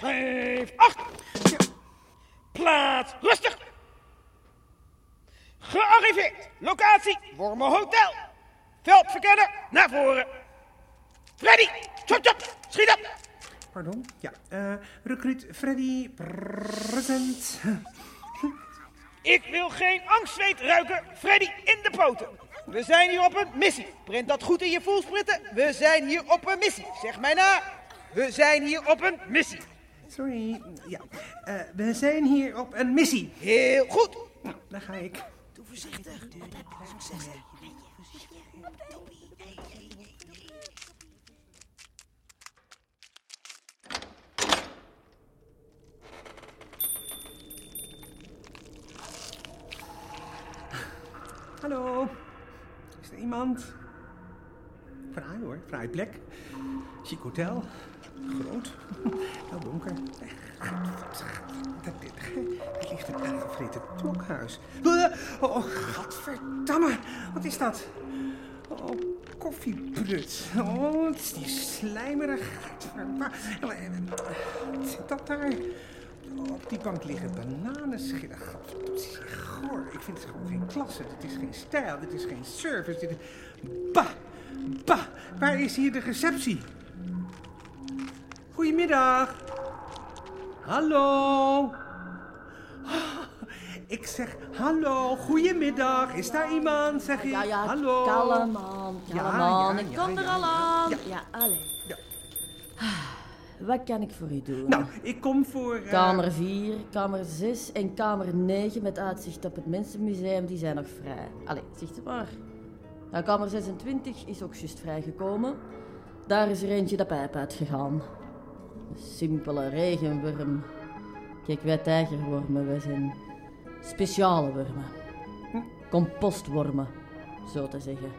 Vijf, acht. Plaats, rustig. Gearriveerd. Locatie, Wormen Hotel. Veld verkennen, naar voren. Freddy, chop chop, schiet op. Pardon? Ja, eh recruit Freddy present. Ik wil geen angstzweet ruiken. Freddy in de poten. We zijn hier op een missie. Print dat goed in je voelspritten. We zijn hier op een missie. Zeg mij na. We zijn hier op een missie. Sorry, ja. Eh, we zijn hier op een missie. Heel goed. Nou, daar ga ik. Hallo, is er iemand? Fraai hoor, fraai plek. Chic hotel. Groot. Heel donker. Het ligt een aangevreten klokhuis. Oh, gadverdamme. Wat is dat? Oh, koffiebrut. Oh, wat is die slijmerig. Wat zit dat daar? Op die bank liggen bananenschillen. Het goor. Ik vind het gewoon geen klasse. Dit is geen stijl. Dit is geen service. Bah! Bah! Waar is hier de receptie? Goedemiddag. Hallo. Oh, Ik zeg hallo, goedemiddag. Is daar iemand? Zeg ik. Ja, ja, hallo. kalm aan, kalm Ja, ja, Ik kom er al aan. Ja. Ja, allee. Ja. Wat kan ik voor u doen? Nou, ik kom voor. eh, Kamer 4, kamer 6 en kamer 9 met uitzicht op het Mensenmuseum, die zijn nog vrij. Allee, ziet u maar. Nou, kamer 26 is ook juist vrijgekomen. Daar is er eentje de pijp uitgegaan. Een simpele regenworm. Kijk, wij tijgerwormen, wij zijn speciale wormen. Compostwormen, zo te zeggen.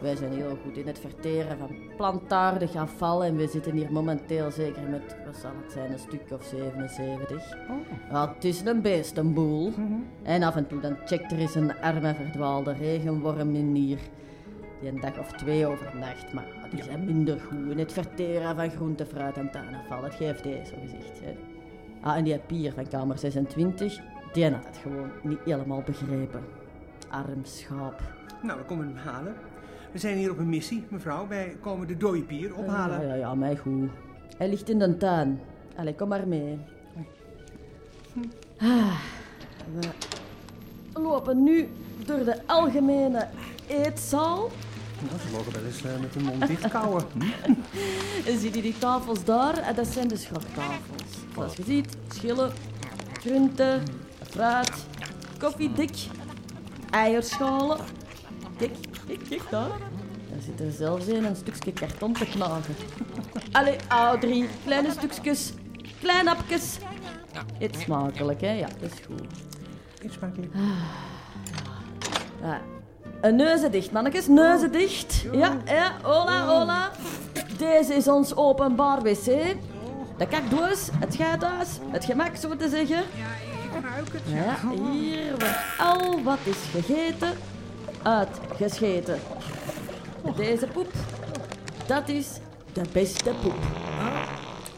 Wij zijn heel goed in het verteren van plantaardig afval en we zitten hier momenteel zeker met, wat zal het zijn, een stuk of 77. Ja, het is een beestenboel. En af en toe dan checkt er eens een arme verdwaalde regenworm in hier. Die een dag of twee overnacht, maar die zijn minder goed in het verteren van groente, fruit en tuinafval. Het geeft deze, zo gezegd. Hè. Ah, en die pier van kamer 26, die had het gewoon niet helemaal begrepen. Arm schaap. Nou, dan komen we hem halen. We zijn hier op een missie, mevrouw. Wij komen de dooipier ophalen. Ja, ja, ja, mij goed. Hij ligt in de tuin. Allee, kom maar mee. Ah, we lopen nu door de algemene eetzaal. Nou, ze mogen wel eens eh, met hun mond dicht kauwen. En zie je die tafels daar? En dat zijn de schroktafels. Zoals je ziet, schillen, groenten, fruit, koffiedik, eierschalen. Kijk, kijk, kijk daar. Daar zit er zelfs in een stukje karton te knagen. Allee, Audrey, kleine stukjes, kleine hapjes. Eet smakelijk, hè? Ja, dat is goed. Eet smakelijk. Ja. Een neuzen dicht, mannetjes, neuzen dicht. Ja, ja, hola, hola. Deze is ons openbaar wc. De kakdoos, het gaathuis, het gemak, zo te zeggen. Ik ruik het. Ja, hier wordt al wat is gegeten, uitgescheten. Deze poep, dat is de beste poep.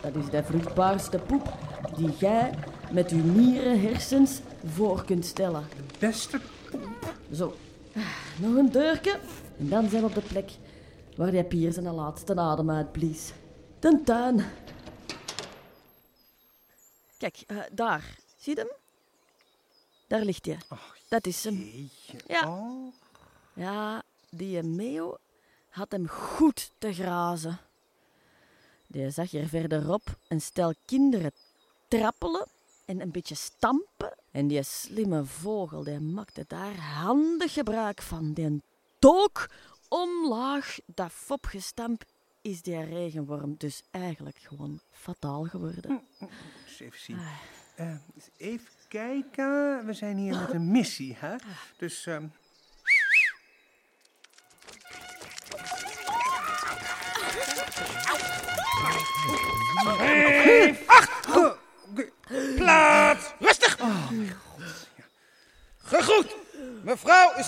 Dat is de vruchtbaarste poep die jij met uw nieren hersens voor kunt stellen. Beste. Zo, nog een deurtje. En dan zijn we op de plek waar die pier zijn laatste adem uitblies. De tuin. Kijk, eh, daar. Zie je hem? Daar ligt hij. Dat is hem. Ja. Oh. Ja, die meeuw had hem goed te grazen. Die zag hier verderop een stel kinderen trappelen en een beetje stampen. En die slimme vogel die maakte daar handig gebruik van. Die dook omlaag, dat fopgestamp is die regenworm dus eigenlijk gewoon fataal geworden. Eens even zien. Eh, eens even kijken. We zijn hier met een missie, hè? Dus. ehm, Vijf,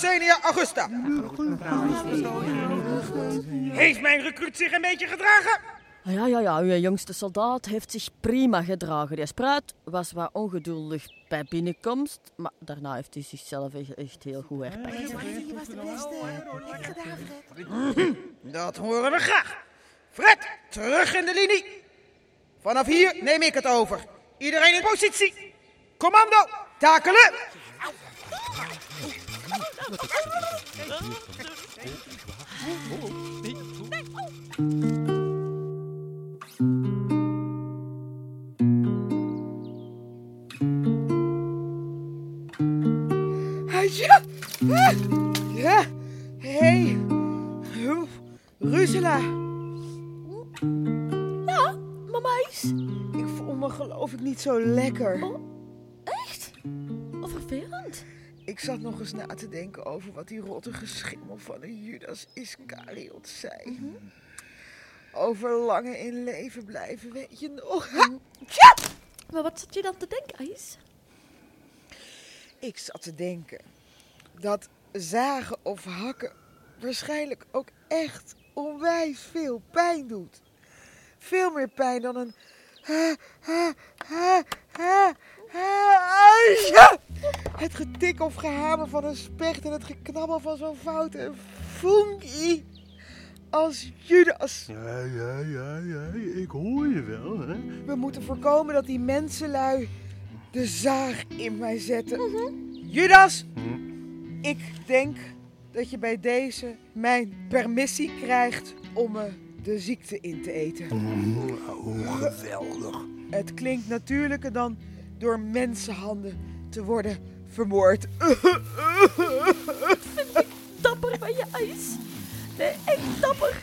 Eusenia Augusta. Heeft mijn recruut zich een beetje gedragen? Ah, Ja, ja, ja, uw jongste soldaat heeft zich prima gedragen. Die spruit was wat ongeduldig bij binnenkomst, maar daarna heeft hij zichzelf echt- echt heel goed herpakt. Dat horen we graag. Fred, terug in de linie. Vanaf hier neem ik het over. Iedereen in positie. Commando, takelen. Ja. Ja. Hey. Ruzela. Ja, mama is. Ik voel me geloof ik niet zo lekker. Zat nog eens na te denken over wat die rottige schimmel van een Judas Iscariot zei. Over lange in leven blijven, weet je nog? Ha! Tja! Maar wat zat je dan te denken, Ais? Ik zat te denken dat zagen of hakken waarschijnlijk ook echt onwijs veel pijn doet. Veel meer pijn dan een... Ha, ha, ha! Het getik of gehamer van een specht en het geknabbel van zo'n foute funky als Judas. Ja, ja, ja, ja, ik hoor je wel, hè? We moeten voorkomen dat die mensenlui de zaag in mij zetten. Judas, ik denk dat je bij deze mijn permissie krijgt om me de ziekte in te eten. Oh, geweldig. Het klinkt natuurlijker dan door mensenhanden te worden vermoord. Dapper van je ijs. Nee, echt dapper.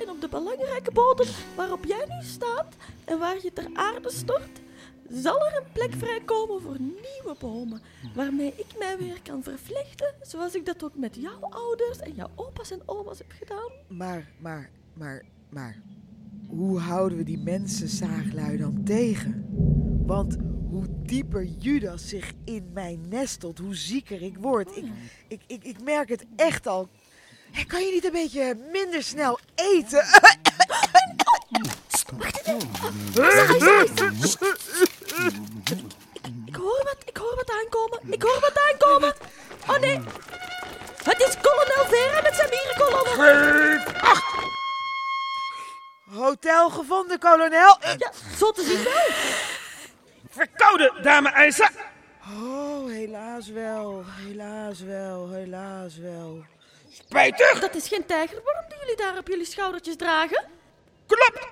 En op de belangrijke bodem waarop jij nu staat en waar je ter aarde stort, zal er een plek vrijkomen voor nieuwe bomen, waarmee ik mij weer kan vervlechten, zoals ik dat ook met jouw ouders en jouw opa's en oma's heb gedaan. Maar, maar, maar, maar, hoe houden we die mensenzaaglui dan tegen? Want hoe dieper Judas zich in mij nestelt, hoe zieker ik word. Ik, ik, ik, ik merk het echt al. Kan je niet een beetje minder snel eten? Ik hoor wat, ik hoor wat aankomen, ik hoor wat aankomen. Oh nee, het is kolonel Vera met zijn mierenkolonne. Geef acht! Hotel gevonden, kolonel. Ja, zo te zien wel. Verkouden, dame Eisa. Oh, helaas wel, helaas wel, helaas wel. Spijtig. Dat is geen tijgerworm die jullie daar op jullie schoudertjes dragen. Klopt.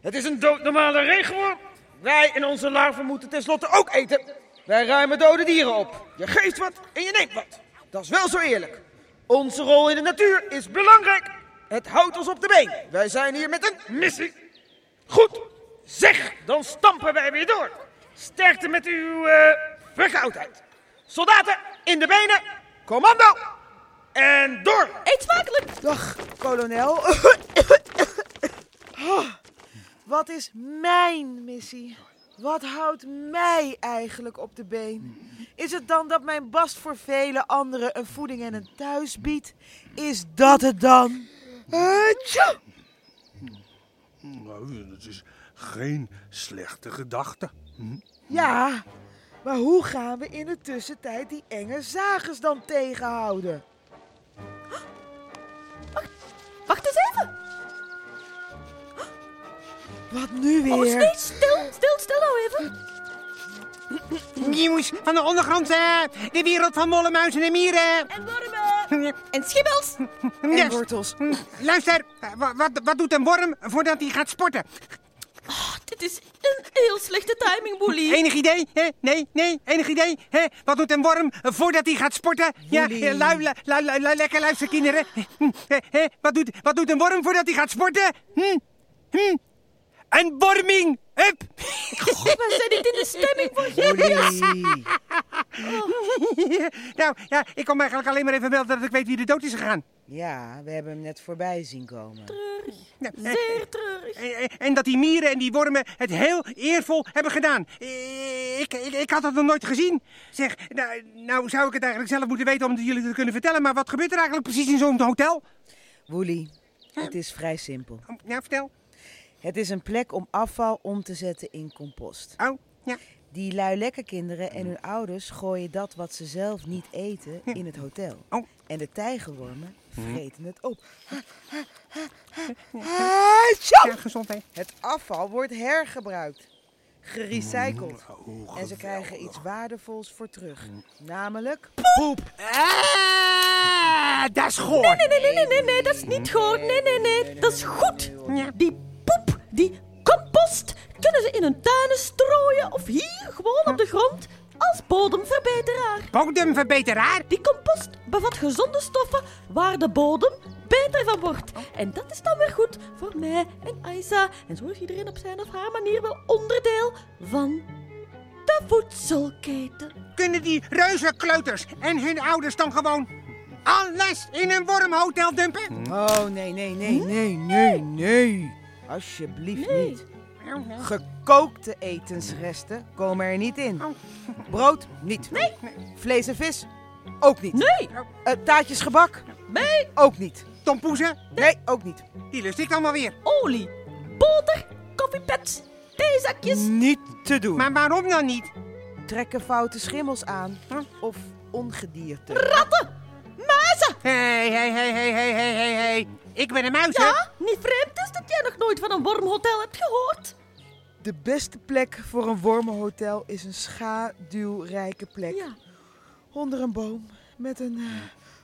Het is een doodnormale regenworm. Wij en onze larven moeten tenslotte ook eten. Wij ruimen dode dieren op. Je geeft wat en je neemt wat. Dat is wel zo eerlijk. Onze rol in de natuur is belangrijk. Het houdt ons op de been. Wij zijn hier met een Missie. Goed. Zeg, dan stampen wij weer door. Sterkte met uw eh, verkoudheid. Soldaten, in de benen. Commando. En door. Eet smakelijk. Dag, kolonel. Ah, Wat is mijn missie? Wat houdt mij eigenlijk op de been? Is het dan dat mijn bast voor vele anderen een voeding en een thuis biedt? Is dat het dan? Eh, tja. Nou, dat is geen slechte gedachte. Ja, maar hoe gaan we in de tussentijd die enge zagers dan tegenhouden? Wacht eens even. Wat nu weer? Oh, nee, stil, stil, stil nou even. Nieuws van de ondergrond, de wereld van molle muizen en mieren. En wormen. En schimmels. En Yes. wortels. Luister, eh, wa- wat, wat doet een worm voordat hij gaat sporten? Oh, dit is een heel slechte timing, Woelie. Enig idee? Hè? Nee, nee, enig idee? Hè? Wat doet een worm voordat hij gaat sporten? Ja, Woelie. eh, lui, lui, lui, lekker luister, kinderen. Hm, hè? Wat, doet, wat doet een worm voordat hij gaat sporten? Hm? Hm? Een worming! Hup! Oh, we zijn niet in de stemming voor gimmies. nou, ja, ik kom eigenlijk alleen maar even melden dat ik weet wie er dood is gegaan. Ja, we hebben hem net voorbij zien komen. Treurig. Ja, eh, Zeer treurig. En, en- en dat die mieren en die wormen het heel eervol hebben gedaan. Eh, Ik, ik, ik had het nog nooit gezien. Zeg, nou, nou zou ik het eigenlijk zelf moeten weten om het jullie te kunnen vertellen. Maar wat gebeurt er eigenlijk precies in zo'n hotel? Woelie, Het is vrij simpel. Oh, ja, vertel. Het is een plek om afval om te zetten in compost. Oh, ja. Die lui lekker kinderen en hun ouders gooien dat wat ze zelf niet eten in het hotel. Oh. En de tijgerwormen vreten het op. Ja, gezondheid. Het afval wordt hergebruikt, gerecycled. Oh, En ze krijgen iets waardevols voor terug. Mm. Namelijk poep. Ah, dat is goor. Nee, nee, nee, nee, nee, nee, dat is niet goed. Nee, nee, nee, dat is goed. Die bodemverbeteraar. Die compost bevat gezonde stoffen waar de bodem beter van wordt. En dat is dan weer goed voor mij en Aisa. En zo is iedereen op zijn of haar manier wel onderdeel van de voedselketen. Kunnen die reuzenkleuters en hun ouders dan gewoon alles in een wormhotel dumpen? Oh, nee, nee, nee, nee, nee, nee. Alsjeblieft Nee. niet. Gekookte etensresten komen er niet in. Brood niet. Nee. Vlees en vis ook niet. Nee, Eh, taartjes gebak nee, ook niet. Tompoezen? Nee, ook niet. Die lust ik dan wel weer. olie, boter, koffiepets, theezakjes. Niet te doen. Maar waarom dan niet? Trekken foute schimmels aan Huh? of ongedierte. Ratten, muizen. Hé, hé, hé, hé, hé, hé, hé, hé. Ik ben een muis, hè? Ja, niet vreemd is dat jij nog nooit van een wormhotel hebt gehoord. De beste plek voor een wormenhotel is een schaduwrijke plek. Ja, Onder een boom met een eh,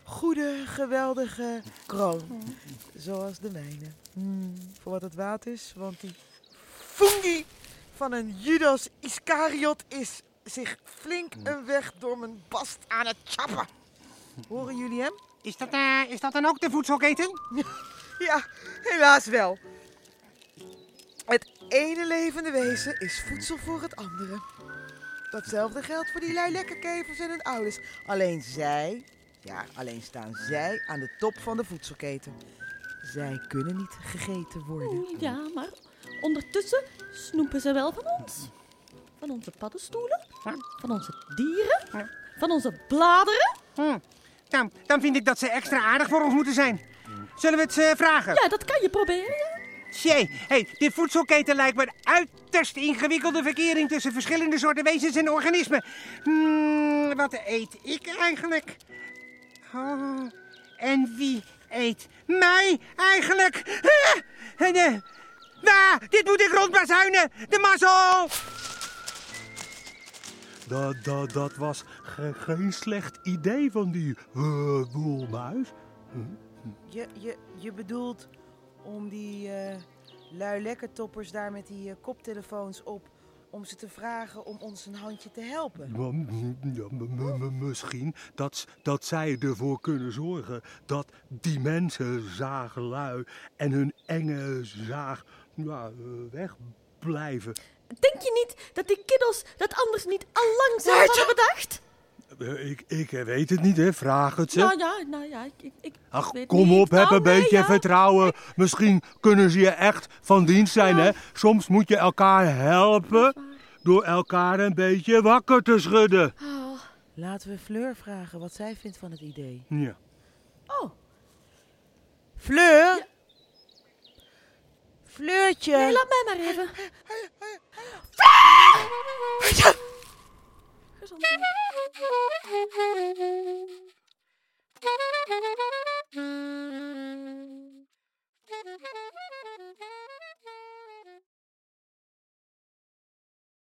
goede, geweldige kroon. Zoals de mijne. Hmm, voor wat het waard is, want die fungi van een Judas Iscariot is zich flink een weg door mijn bast aan het chappen. Horen jullie hem? Is dat, eh, is dat dan ook de voedselketen? Ja, helaas wel. Het ene levende wezen is voedsel voor het andere. Datzelfde geldt voor die lui lekkerkevers en hun ouders. Alleen zij, ja, alleen staan zij aan de top van de voedselketen. Zij kunnen niet gegeten worden. ja, maar ondertussen snoepen ze wel van ons. Van onze paddenstoelen, Ja. van onze dieren, Ja. van onze bladeren. Hm. Nou, dan vind ik dat ze extra aardig voor ons moeten zijn. Zullen we het eh, vragen? Ja, dat kan je proberen. Ja. Jee, hey, dit voedselketen lijkt me een uiterst ingewikkelde verkering tussen verschillende soorten wezens en organismen. Hmm, wat eet ik eigenlijk? Oh, en wie eet mij eigenlijk? Ah, en, eh, ah, dit moet ik rondbazuinen! De mazzel! Dat, dat, dat was ge- geen slecht idee van die uh, woelmuis. Je, je, je bedoelt om die eh lui lekkertoppers daar met die eh, koptelefoons op... om ze te vragen om ons een handje te helpen. Ja, misschien dat, dat zij ervoor kunnen zorgen dat die mensen zagenlui en hun enge zaag ja, eh, wegblijven. Denk je niet dat die kiddels dat anders niet al lang zelf hadden bedacht? Ik, ik weet het niet, hè. Vraag het ze. Nou ja, nou ja, ik, ik Ach, weet kom niet. op, heb Nou, een nee, beetje ja. vertrouwen. Misschien kunnen ze je echt van dienst zijn, hè. Soms moet je elkaar helpen door elkaar een beetje wakker te schudden. Oh, Laten we Fleur vragen wat zij vindt van het idee. Ja. oh, Fleur? Fleurtje? nee, laat mij maar even. Gezondheid. Hey, hey, hey, hey.